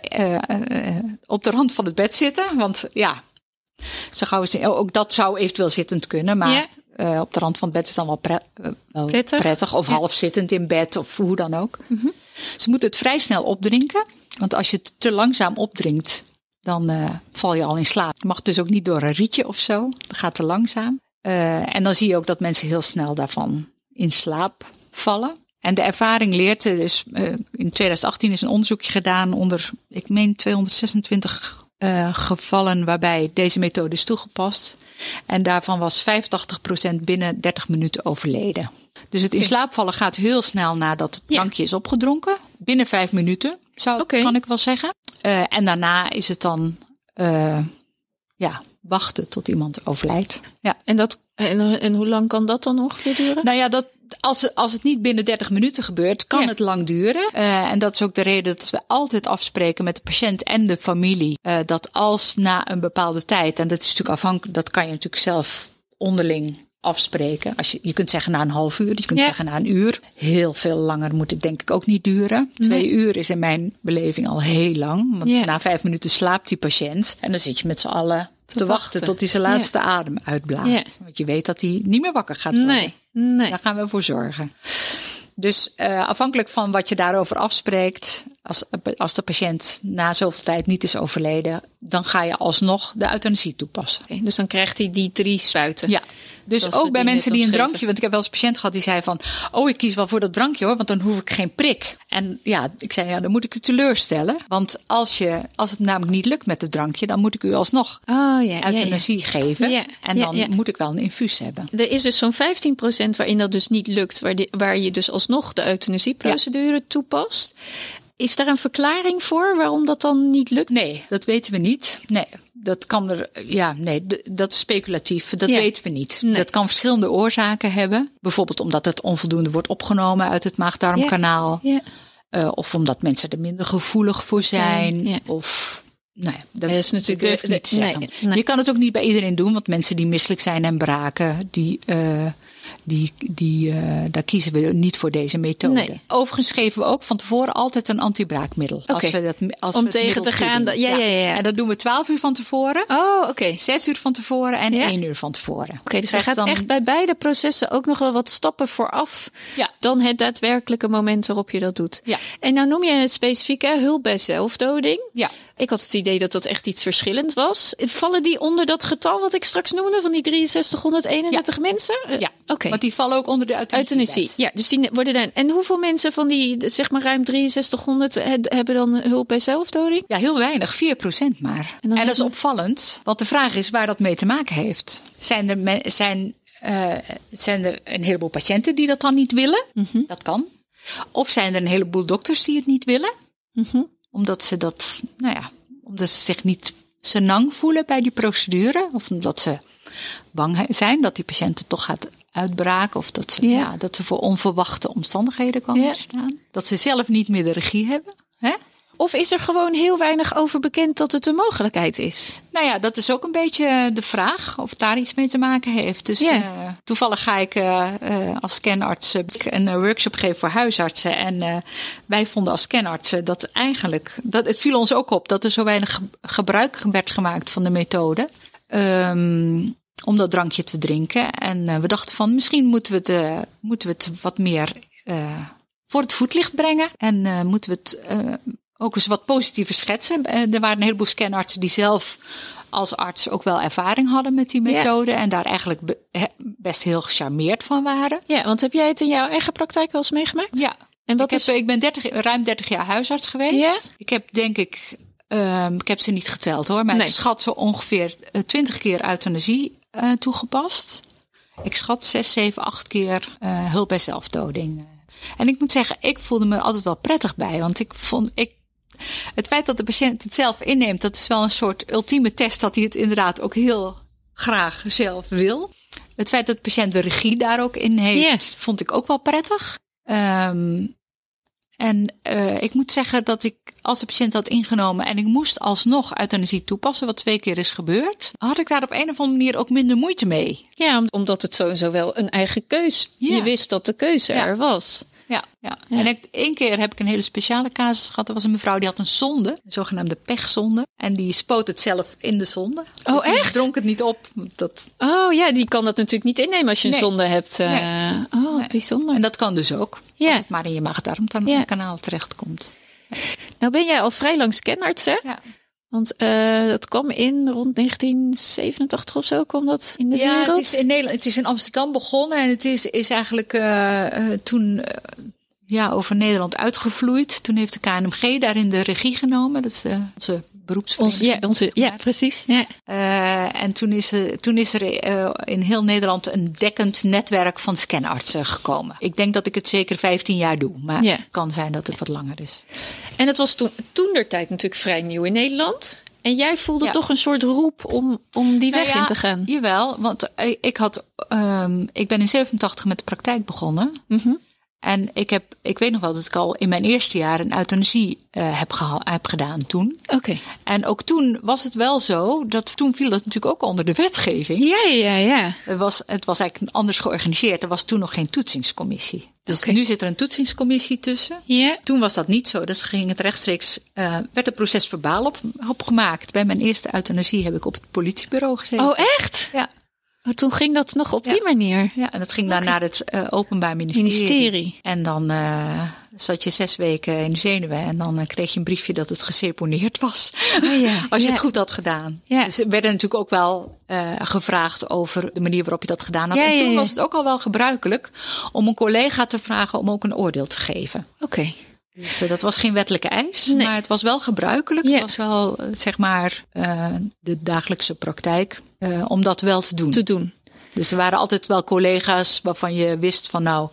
op de rand van het bed zitten. Want ja, zo gauw is ook dat zou eventueel zittend kunnen. Maar ja. op de rand van het bed is dan wel, wel prettig. prettig. Of ja. half zittend in bed of hoe dan ook. Mm -hmm. Ze moeten het vrij snel opdrinken. Want als je het te langzaam opdrinkt, dan val je al in slaap. Het mag dus ook niet door een rietje of zo. Dat gaat te langzaam. en dan zie je ook dat mensen heel snel daarvan in slaap vallen. En de ervaring leert, dus uh, in 2018 is een onderzoekje gedaan onder, ik meen 226 uh, gevallen waarbij deze methode is toegepast. En daarvan was 85% binnen 30 minuten overleden. Dus het in slaap vallen gaat heel snel nadat het drankje ja. is opgedronken. Binnen vijf minuten, zou, okay. kan ik wel zeggen. Uh, en daarna is het dan ja, wachten tot iemand overlijdt. Ja. En, dat, en, en hoe lang kan dat dan ongeveer duren? Nou ja, dat, als, als het niet binnen 30 minuten gebeurt, kan ja. het lang duren. Uh, en dat is ook de reden dat we altijd afspreken met de patiënt en de familie. Uh, dat als na een bepaalde tijd, en dat is natuurlijk afhankelijk, dat kan je natuurlijk zelf onderling afspreken. Als je, je kunt zeggen na een half uur, je kunt ja. zeggen na een uur. Heel veel langer moet het denk ik ook niet duren. Twee nee. uur is in mijn beleving al heel lang. Want ja. na vijf minuten slaapt die patiënt. En dan zit je met z'n allen te, te wachten. wachten tot hij zijn laatste ja. adem uitblaast. Want je weet dat hij niet meer wakker gaat worden. Nee, nee. Daar gaan we voor zorgen. Dus uh, afhankelijk van wat je daarover afspreekt, als, als de patiënt na zoveel tijd niet is overleden, dan ga je alsnog de euthanasie toepassen. Okay, dus dan krijgt hij die drie spuiten. Ja. Dus ook bij mensen die een drankje, want ik heb wel eens een patiënt gehad die zei van, oh ik kies wel voor dat drankje hoor, want dan hoef ik geen prik. En ja, ik zei ja, dan moet ik het teleurstellen, want als je, als het namelijk niet lukt met het drankje, dan moet ik u alsnog oh, ja, euthanasie ja, geven en dan moet ik wel een infuus hebben. Er is dus zo'n 15% waarin dat dus niet lukt, waar, die, waar je dus alsnog de euthanasieprocedure toepast. Is daar een verklaring voor waarom dat dan niet lukt? Nee, dat weten we niet. Nee, dat kan er. Ja, nee, dat is speculatief. Dat weten we niet. Dat kan verschillende oorzaken hebben. Bijvoorbeeld omdat het onvoldoende wordt opgenomen uit het maagdarmkanaal. Ja. Uh, of omdat mensen er minder gevoelig voor zijn. Of. Nou ja, dat, is natuurlijk niet te zeggen. Nee, nee. Je kan het ook niet bij iedereen doen, want mensen die misselijk zijn en braken, die. Uh, die, die, uh, daar kiezen we niet voor deze methode. Nee. Overigens geven we ook van tevoren altijd een antibraakmiddel. Okay. Als we dat, als Om we tegen te gaan. Ja, ja, ja, ja, En dat doen we twaalf uur van tevoren. Oh, oké. Okay. Zes uur van tevoren en ja. één uur van tevoren. Oké, okay, dus er gaat dan... echt bij beide processen ook nog wel wat stappen vooraf. Ja. Dan het daadwerkelijke moment waarop je dat doet. Ja. En nou noem je het specifiek hè, hulp bij zelfdoding. Ja. Ik had het idee dat dat echt iets verschillends was. Vallen die onder dat getal wat ik straks noemde van die 6331 ja. mensen? Ja, oké. Want die vallen ook onder de euthanasie. euthanasie. Ja, dus die worden dan. En hoeveel mensen van die zeg maar ruim 6300 hebben dan hulp bij zelfdoding? Ja, heel weinig, 4% maar. En, en dat is opvallend, want de vraag is waar dat mee te maken heeft. Zijn er, zijn, uh, zijn er een heleboel patiënten die dat dan niet willen? Mm -hmm. Dat kan. Of zijn er een heleboel dokters die het niet willen? Mm -hmm omdat ze dat, nou ja, omdat ze zich niet senang voelen bij die procedure. Of omdat ze bang zijn dat die patiënt het toch gaat uitbraken. Of dat ze, ja. ja dat ze voor onverwachte omstandigheden komen ja. staan. Dat ze zelf niet meer de regie hebben. Hè? Of is er gewoon heel weinig over bekend dat het een mogelijkheid is? Nou ja, dat is ook een beetje de vraag of daar iets mee te maken heeft. Dus yeah. uh, toevallig ga ik uh, uh, als scanarts een workshop geven voor huisartsen. En wij vonden als scanartsen dat eigenlijk, dat, het viel ons ook op dat er zo weinig gebruik werd gemaakt van de methode. Um, om dat drankje te drinken. En we dachten van misschien moeten we het, moeten we het wat meer voor het voetlicht brengen. En moeten we het ook eens wat positieve schetsen. Er waren een heleboel scanartsen die zelf als arts ook wel ervaring hadden met die methode. Ja. En daar eigenlijk best heel gecharmeerd van waren. Ja, want heb jij het in jouw eigen praktijk wel eens meegemaakt? Ja. En wat ik, is... heb, ik ben 30, ruim 30 jaar huisarts geweest. Ja? Ik heb denk ik, um, ik heb ze niet geteld hoor, maar nee. ik schat zo ongeveer 20 keer euthanasie uh, toegepast. Ik schat 6, 7, 8 keer uh, hulp bij zelfdoding. En ik moet zeggen, ik voelde me altijd wel prettig bij. Want ik vond, ik het feit dat de patiënt het zelf inneemt, dat is wel een soort ultieme test dat hij het inderdaad ook heel graag zelf wil. Het feit dat de patiënt de regie daar ook in heeft, vond ik ook wel prettig. Um, en uh, ik moet zeggen dat ik, als de patiënt had ingenomen en ik moest alsnog euthanasie toepassen, wat twee keer is gebeurd, had ik daar op een of andere manier ook minder moeite mee. Ja, omdat het sowieso wel een eigen keus. Ja. Je wist dat de keuze ja. er was. Ja, ja. en ik, één keer heb ik een hele speciale casus gehad. Er was een mevrouw die had een zonde, een zogenaamde pechzonde. En die spoot het zelf in de zonde. Oh, dus echt? dronk het niet op. Dat... Oh ja, die kan dat natuurlijk niet innemen als je een nee. zonde hebt. Uh... Nee. Oh, nee. bijzonder. En dat kan dus ook. Ja. Als het maar in je maag-darmkanaal ja. terechtkomt. Nou ben jij al vrij lang scanarts, hè? Ja. Want uh, dat kwam in rond 1987 of zo kwam dat in de ja, wereld. Ja, het is in Nederland, het is in Amsterdam begonnen en het is, is eigenlijk uh, uh, toen ja, over Nederland uitgevloeid. Toen heeft de KNMG daarin de regie genomen. Dat is onze beroepsvereniging. Ons, ja, onze, ja, precies. Ja. en toen is, toen is er in heel Nederland een dekkend netwerk van scanartsen gekomen. Ik denk dat ik het zeker 15 jaar doe, maar ja. het kan zijn dat het wat langer is. En het was toen, toen der tijd natuurlijk vrij nieuw in Nederland. En jij voelde ja. toch een soort roep om, om die weg nou ja, in te gaan? Jawel, want ik, had, um, ik ben in 87 met de praktijk begonnen. Mm -hmm. En ik, heb, ik weet nog wel dat ik al in mijn eerste jaar een euthanasie uh, heb, heb gedaan toen. Oké. Okay. En ook toen was het wel zo dat toen viel dat natuurlijk ook onder de wetgeving. Ja, ja, ja. Het was, het was eigenlijk anders georganiseerd. Er was toen nog geen toetsingscommissie. Dus okay. nu zit er een toetsingscommissie tussen. Ja. Toen was dat niet zo. Dus ging het rechtstreeks, uh, werd het proces verbaal op, opgemaakt. Bij mijn eerste euthanasie heb ik op het politiebureau gezeten. Oh, echt? Ja. Oh, toen ging dat nog op die manier. Ja, en dat ging dan naar het uh, Openbaar Ministerie. Ministerie. En dan uh, zat je zes weken in de zenuwen en dan uh, kreeg je een briefje dat het geseponeerd was. Oh, ja. *laughs* Als je het goed had gedaan. Ja. Dus er werden natuurlijk ook wel gevraagd over de manier waarop je dat gedaan had. En toen was het ook al wel gebruikelijk om een collega te vragen om ook een oordeel te geven. Oké. Okay. Dus uh, dat was geen wettelijke eis, Nee. maar het was wel gebruikelijk. Ja. Het was wel, uh, zeg maar, uh, de dagelijkse praktijk om dat wel te doen. Te doen. Dus er waren altijd wel collega's waarvan je wist van nou,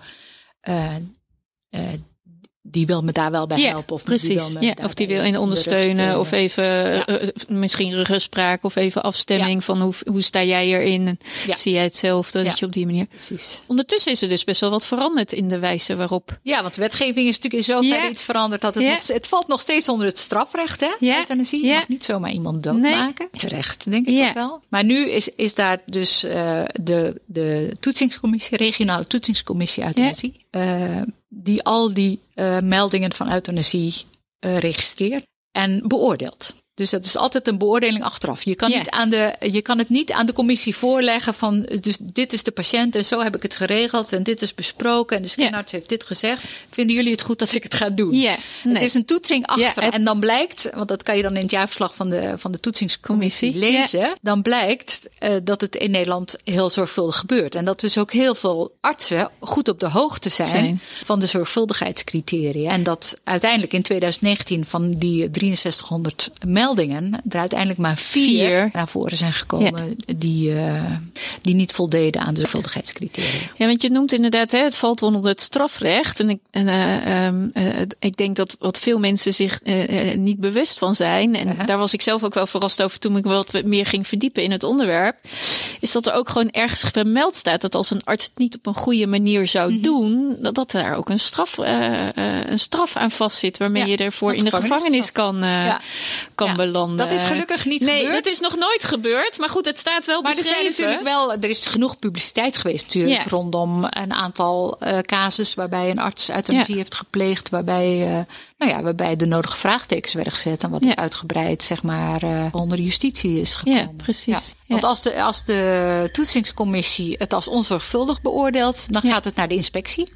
die wil me daar wel bij ja, helpen. Of precies. die wil me ja, of die wil in ondersteunen. Of even ja. misschien rugspraak of even afstemming van hoe, hoe sta jij erin? Zie jij hetzelfde? Dat je op die manier. Precies. Ondertussen is er dus best wel wat veranderd in de wijze waarop. Ja, want de wetgeving is natuurlijk in zoverre iets veranderd dat het, nog, het valt nog steeds onder het strafrecht, hè? Ja. Euthanasie. Je mag niet zomaar iemand doodmaken. Nee. Terecht, denk ik ook wel. Maar nu is, is daar dus uh, de, de toetsingscommissie, regionale toetsingscommissie euthanasie. Uh, die al die uh, meldingen van euthanasie uh, registreert en beoordeelt. Dus dat is altijd een beoordeling achteraf. Je kan, niet aan de, je kan het niet aan de commissie voorleggen van, dus dit is de patiënt en zo heb ik het geregeld en dit is besproken en de scanarts heeft dit gezegd. Vinden jullie het goed dat ik het ga doen? Ja, nee. Het is een toetsing achter. het- En dan blijkt, want dat kan je dan in het jaarverslag van de, van de toetsingscommissie Commissie, lezen. Dan blijkt uh, dat het in Nederland heel zorgvuldig gebeurt. En dat dus ook heel veel artsen goed op de hoogte zijn, Zijn. van de zorgvuldigheidscriteria. En dat uiteindelijk in 2019 van die 6300 meldingen er uiteindelijk maar vier, Vier. naar voren zijn gekomen die, uh, die niet voldeden aan de zorgvuldigheidscriteria. Ja, want je noemt inderdaad, hè, het valt onder het strafrecht. En ik, en, uh, um, uh, ik denk dat wat veel mensen zich niet bewust van zijn. En daar was ik zelf ook wel verrast over toen ik wat meer ging verdiepen in het onderwerp. Is dat er ook gewoon ergens vermeld staat dat als een arts het niet op een goede manier zou Mhm. doen, dat, dat daar ook een straf, een straf aan vastzit. Waarmee Ja, je ervoor in de gevangenis kan, Ja. kan belanden. Dat is gelukkig niet nee, gebeurd. dat is nog nooit gebeurd. Maar goed, het staat wel Maar er beschreven. zijn natuurlijk wel, er is genoeg publiciteit geweest natuurlijk Ja. rondom een aantal uh, casus waarbij een arts euthanasie Ja. heeft gepleegd, waarbij, uh, nou ja, waarbij de nodige vraagtekens werden gezet en wat Ja. uitgebreid zeg maar uh, onder justitie is gekomen. Ja, precies. Ja. Want als de, als de toetsingscommissie het als onzorgvuldig beoordeelt, dan gaat het naar de inspectie.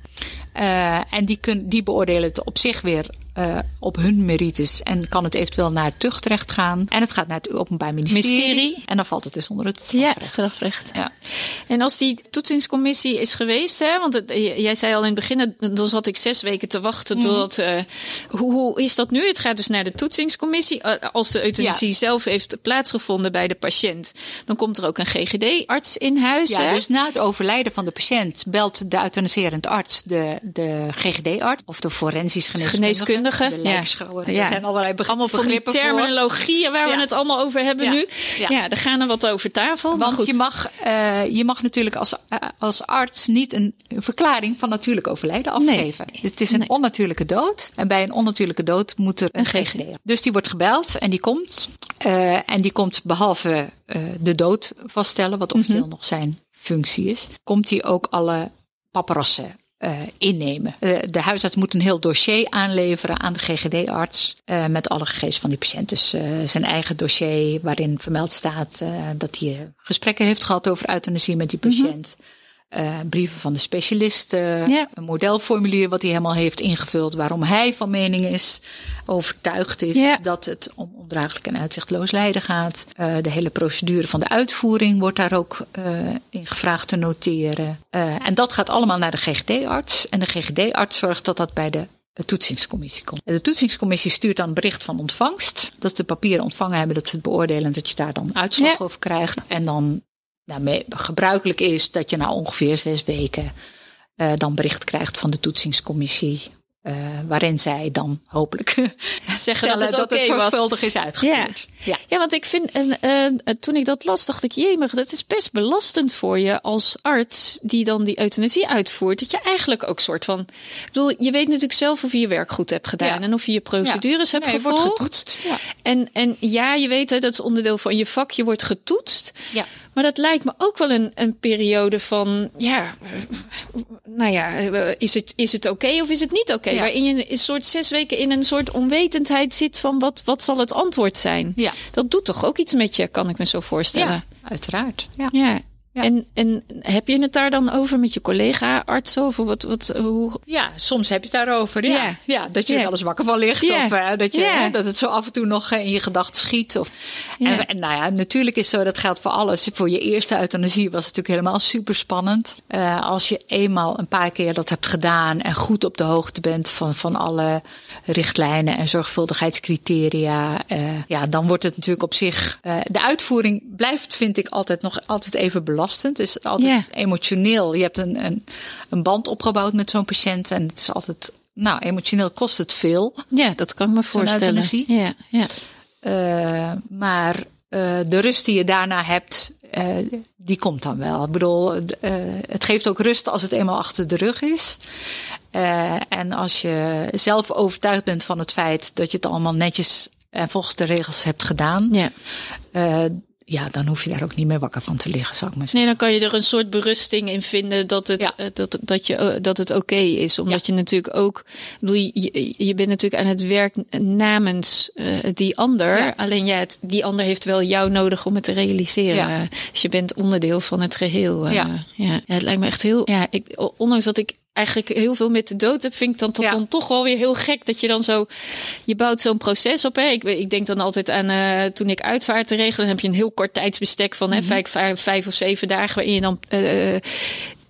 Uh, en die, kun, die beoordelen het op zich weer uh, op hun merites en kan het eventueel naar het tuchtrecht gaan. En het gaat naar het Openbaar Ministerie. Ministerie. En dan valt het dus onder het Ja, strafrecht. strafrecht. Ja. En als die toetsingscommissie is geweest, hè, want het, jij zei al in het begin, dan zat ik zes weken te wachten Mhm. tot. Uh, hoe, hoe is dat nu? Het gaat dus naar de toetsingscommissie. Uh, als de euthanasie Ja. zelf heeft plaatsgevonden bij de patiënt, dan komt er ook een GGD-arts in huis. Ja, hè? dus na het overlijden van de patiënt belt de euthaniserend arts de, de GGD-arts of de forensisch geneeskundige. Geneeskundige, De ja. lijkschouwer. Ja. Er zijn allerlei beg- Allemaal van die begrippen terminologieën waar we het allemaal over hebben nu. Ja. Daar gaan er wat over tafel. Want goed. je mag, uh, je mag natuurlijk als, uh, als arts niet een verklaring van natuurlijk overlijden afgeven. Nee. Dus het is een Nee. onnatuurlijke dood. En bij een onnatuurlijke dood moet er een, GGD. Dus die wordt gebeld en die komt. Uh, en die komt behalve de dood vaststellen, wat officieel Mhm. nog zijn functie is, komt hij ook alle paparassen uh, innemen. Uh, de huisarts moet een heel dossier aanleveren aan de GGD-arts uh, met alle gegevens van die patiënt. Dus zijn eigen dossier waarin vermeld staat dat hij gesprekken heeft gehad over euthanasie met die patiënt. Mm -hmm. Uh, brieven van de specialist, uh, ja. een modelformulier wat hij helemaal heeft ingevuld, waarom hij van mening is, overtuigd is ja. dat het om ondraaglijk en uitzichtloos lijden gaat. Uh, de hele procedure van de uitvoering wordt daar ook in gevraagd te noteren. en dat gaat allemaal naar de GGD-arts. En de GGD-arts zorgt dat dat bij de de toetsingscommissie komt. De toetsingscommissie stuurt dan een bericht van ontvangst. Dat ze de papieren ontvangen hebben, dat ze het beoordelen en dat je daar dan uitslag ja. over krijgt. En dan nou, gebruikelijk is dat je na ongeveer zes weken uh, dan bericht krijgt van de toetsingscommissie. Uh, waarin zij dan hopelijk *laughs* zeggen dat het, dat okay het zorgvuldig was. is uitgevoerd. Ja. Ja. ja, want ik vind, en, uh, toen ik dat las, dacht ik, jemig, dat is best belastend voor je als arts die dan die euthanasie uitvoert. Dat je eigenlijk ook soort van, ik bedoel, je weet natuurlijk zelf of je je werk goed hebt gedaan ja. en of je je procedures ja. hebt nee, gevolgd. Wordt getoetst. Ja. En, en ja, je weet, hè, dat is onderdeel van je vak, je wordt getoetst. Ja. Maar dat lijkt me ook wel een, een periode van, ja, nou ja, is het, is het oké okay of is het niet oké? Okay? Ja. Waarin je een soort zes weken in een soort onwetendheid zit van wat, wat zal het antwoord zijn? Ja. Dat doet toch ook iets met je, kan ik me zo voorstellen. Ja, uiteraard. Ja. ja. En, en heb je het daar dan over met je collega-arts? Of wat, wat, hoe... Ja, soms heb je het daarover. Ja, ja. ja dat je er wel eens wakker van ligt. Of uh, dat, je, hè, dat het zo af en toe nog in je gedachten schiet. Of, en, en, nou ja, natuurlijk is zo, dat geldt voor alles. Voor je eerste euthanasie was het natuurlijk helemaal super spannend. Uh, als je eenmaal een paar keer dat hebt gedaan en goed op de hoogte bent van, van alle richtlijnen en zorgvuldigheidscriteria. Uh, ja, dan wordt het natuurlijk op zich. de uitvoering blijft, vind ik, altijd nog altijd even belastend. Het is altijd emotioneel. Je hebt een, een, een band opgebouwd met zo'n patiënt. En het is altijd, nou, emotioneel kost het veel. Ja, dat kan ik me voorstellen. Ja, ja. Uh, maar uh, de rust die je daarna hebt, uh, die komt dan wel. Ik bedoel, het geeft ook rust als het eenmaal achter de rug is. en als je zelf overtuigd bent van het feit dat je het allemaal netjes en volgens de regels hebt gedaan. Ja ja, dan hoef je daar ook niet meer wakker van te liggen, zou ik maar zeggen. Nee, dan kan je er een soort berusting in vinden dat het, eh, dat, dat, je, eh, dat het oké is. Omdat je natuurlijk ook, bedoel, je, je bent natuurlijk aan het werk namens uh, die ander. Alleen ja, het, die ander heeft wel jou nodig om het te realiseren. Dus je bent onderdeel van het geheel. ja. ja. het lijkt me echt heel, ja, ik, ondanks dat ik eigenlijk heel veel met de dood heb, vind ik dan, dan toch wel weer heel gek dat je dan zo, je bouwt zo'n proces op. Hè. Ik, ik denk dan altijd aan uh, toen ik uitvaart te regelen, dan heb je een heel kort tijdsbestek van mm -hmm. hè, mhm. vijf, vijf, of zeven dagen waarin je dan. Uh,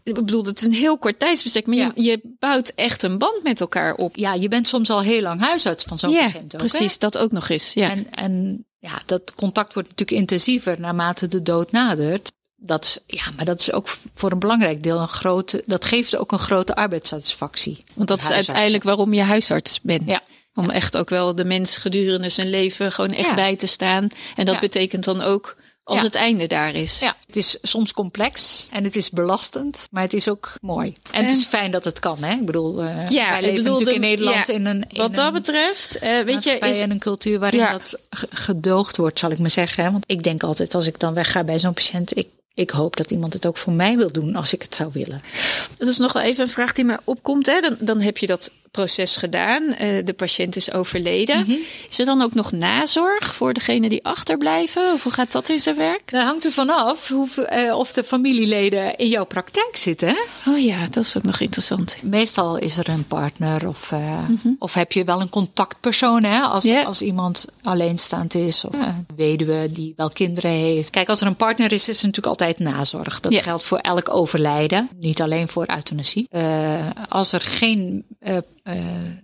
ik bedoel, het is een heel kort tijdsbestek, maar je, je, bouwt echt een band met elkaar op. Ja, je bent soms al heel lang huisarts van zo'n ja, patiënt ook. Precies, dat ook nog eens. Ja. En, en ja, dat contact wordt natuurlijk intensiever naarmate de dood nadert dat is, ja, maar dat is ook voor een belangrijk deel een grote. Dat geeft ook een grote arbeidssatisfactie. Want dat is uiteindelijk waarom je huisarts bent. Ja. Om echt ook wel de mens gedurende zijn leven gewoon echt bij te staan. En dat betekent dan ook als het einde daar is. Ja, het is soms complex en het is belastend, maar het is ook mooi. En, het is fijn dat het kan, hè? Ik bedoel, uh, ja, wij leven bedoel, natuurlijk in Nederland in een in wat dat betreft, uh, weet je, is een cultuur waarin dat gedoogd wordt, zal ik maar zeggen. Want ik denk altijd als ik dan wegga bij zo'n patiënt, ik ik hoop dat iemand het ook voor mij wil doen als ik het zou willen. Dat is nog wel even een vraag die me opkomt. Hè? Dan, dan heb je dat proces gedaan. Uh, de patiënt is overleden. Mhm. Is er dan ook nog nazorg voor degene die achterblijven? Of hoe gaat dat in zijn werk? Dat hangt er vanaf uh, of de familieleden in jouw praktijk zitten. Hè? Oh ja, dat is ook nog interessant. Meestal is er een partner of, uh, mm -hmm. of heb je wel een contactpersoon hè? Als, yeah. als iemand alleenstaand is of een weduwe die wel kinderen heeft. Kijk, als er een partner is, is er natuurlijk altijd nazorg. Dat yeah. geldt voor elk overlijden, niet alleen voor euthanasie. als er geen uh,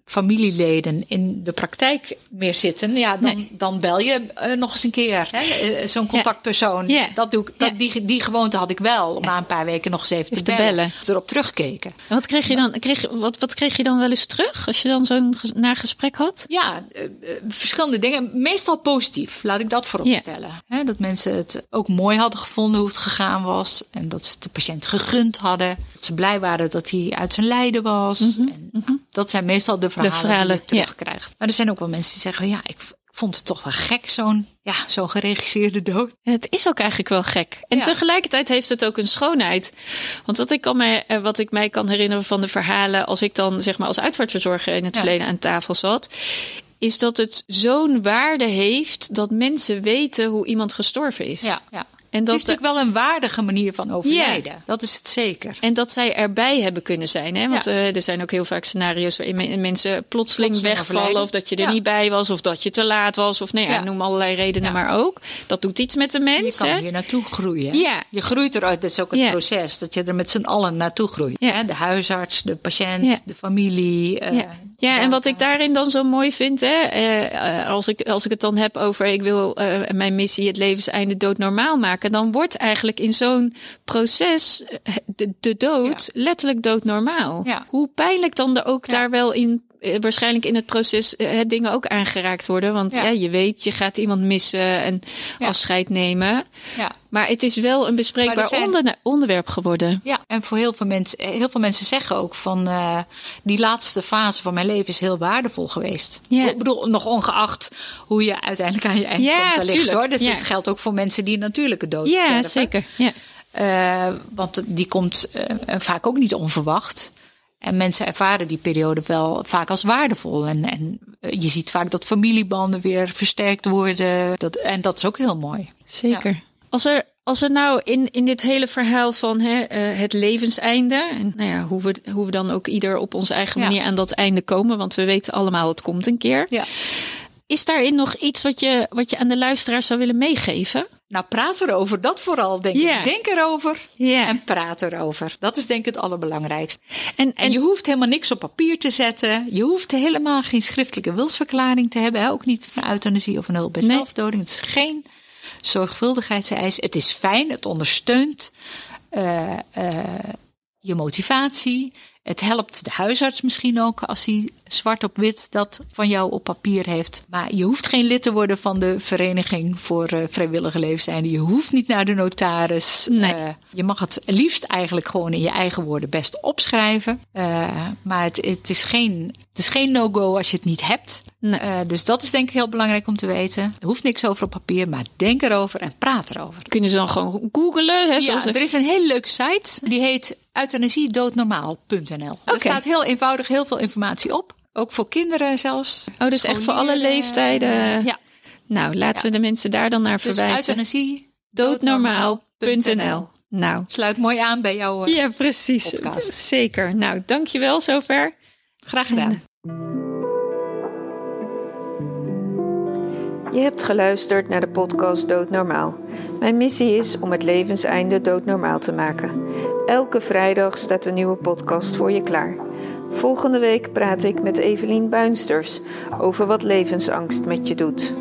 familieleden in de praktijk meer zitten, ja, dan, dan bel je uh, nog eens een keer. Uh, Zo'n contactpersoon. Ja. Dat doe ik, dat, die, die gewoonte had ik wel om na een paar weken nog eens even te, te bellen, bellen. Erop terugkeken. En wat kreeg je dan? Kreeg, wat, wat kreeg je dan wel eens terug als je dan zo'n nagesprek had? Ja, verschillende dingen. Meestal positief, laat ik dat vooropstellen. Ja. dat mensen het ook mooi hadden gevonden hoe het gegaan was. En dat ze de patiënt gegund hadden. Dat ze blij waren dat hij uit zijn lijden was. Mm -hmm. en, mm -hmm. Dat zijn meestal de verhalen, de verhalen die je terugkrijgt. Maar er zijn ook wel mensen die zeggen, ja, ik vond het toch wel gek, zo'n ja, zo'n geregisseerde dood. Het is ook eigenlijk wel gek. En tegelijkertijd heeft het ook een schoonheid. Want wat ik, kan mij, eh, wat ik mij kan herinneren van de verhalen, als ik dan zeg maar als uitvaartverzorger in het ja. verleden aan tafel zat, is dat het zo'n waarde heeft dat mensen weten hoe iemand gestorven is. Ja, ja. En dat het is natuurlijk wel een waardige manier van overlijden. Ja. Dat is het zeker. En dat zij erbij hebben kunnen zijn. Hè? Want ja. uh, er zijn ook heel vaak scenario's waarin mensen plotseling, plotseling wegvallen. Overlijden. Of dat je er ja. niet bij was. Of dat je te laat was. Of nee, nou noem allerlei redenen maar ook. Dat doet iets met de mensen. Je kan hier naartoe groeien. Ja. Je groeit eruit. Dat is ook het proces. Dat je er met z'n allen naartoe groeit. Hè? De huisarts, de patiënt, de familie. Uh, ja, en wat ik daarin dan zo mooi vind, hè, uh, als, ik, als ik het dan heb over ik wil uh, mijn missie het levenseinde dood normaal maken, dan wordt eigenlijk in zo'n proces de, de dood ja. letterlijk doodnormaal. Ja. Hoe pijnlijk dan er ook ja. daar wel in waarschijnlijk in het proces uh, dingen ook aangeraakt worden. Want ja. ja. je weet, je gaat iemand missen en ja. afscheid nemen. Ja. Maar het is wel een bespreekbaar zijn... onder, onderwerp geworden. Ja, en voor heel veel mensen, heel veel mensen zeggen ook van uh, die laatste fase van mijn leven is heel waardevol geweest. Ja. Ik bedoel, nog ongeacht hoe je uiteindelijk aan je eind ja, komt ligt hoor. Dus het geldt ook voor mensen die natuurlijke dood ja, sterven. Zeker. Ja, zeker. Uh, want die komt uh, vaak ook niet onverwacht. En mensen ervaren die periode wel vaak als waardevol. En, en je ziet vaak dat familiebanden weer versterkt worden. Dat, en dat is ook heel mooi. Zeker. Ja. Als er als we nou in, in dit hele verhaal van hè, uh, het levenseinde, en nou ja, hoe we, hoe we dan ook ieder op onze eigen manier aan dat einde komen, want we weten allemaal het komt een keer. Ja. Is daarin nog iets wat je, wat je aan de luisteraar zou willen meegeven? Nou, praat erover. Dat vooral, denk ik. Denk erover en praat erover. Dat is denk ik het allerbelangrijkste. En, En en je hoeft helemaal niks op papier te zetten. Je hoeft helemaal geen schriftelijke wilsverklaring te hebben. hè. Ook niet van euthanasie of een hulp bij Nee. zelfdoding. Het is geen zorgvuldigheidseis. Het is fijn. Het ondersteunt eh, eh, je motivatie. Het helpt de huisarts misschien ook als hij zwart op wit dat van jou op papier heeft. Maar je hoeft geen lid te worden van de Vereniging voor eh, Vrijwillige Leefstijden. Je hoeft niet naar de notaris. Nee. Eh, je mag het liefst eigenlijk gewoon in je eigen woorden best opschrijven. Eh, maar het, het is geen, het is geen no-go als je het niet hebt. Nee. Dus dat is denk ik heel belangrijk om te weten. Er hoeft niks over op papier, maar denk erover en praat erover. kunnen ze dan gewoon googlen? Hè, Ja, er is een hele leuke site. Die heet euthanasiedoodnormaal.nl. Daar Oké. staat heel eenvoudig heel veel informatie op. Ook voor kinderen zelfs. Oh, dus echt voor alle leeftijden. Ja, Nou, laten Ja. we de mensen daar dan naar dus verwijzen. euthanasie Doodnormaal.nl. Nou, sluit mooi aan bij jouw eh, ja, precies. podcast. Zeker. Nou, dankjewel zover. Graag gedaan. Je hebt geluisterd naar de podcast Doodnormaal. Mijn missie is om het levenseinde doodnormaal te maken. Elke vrijdag staat een nieuwe podcast voor je klaar. Volgende week praat ik met Evelien Buinsters over wat levensangst met je doet.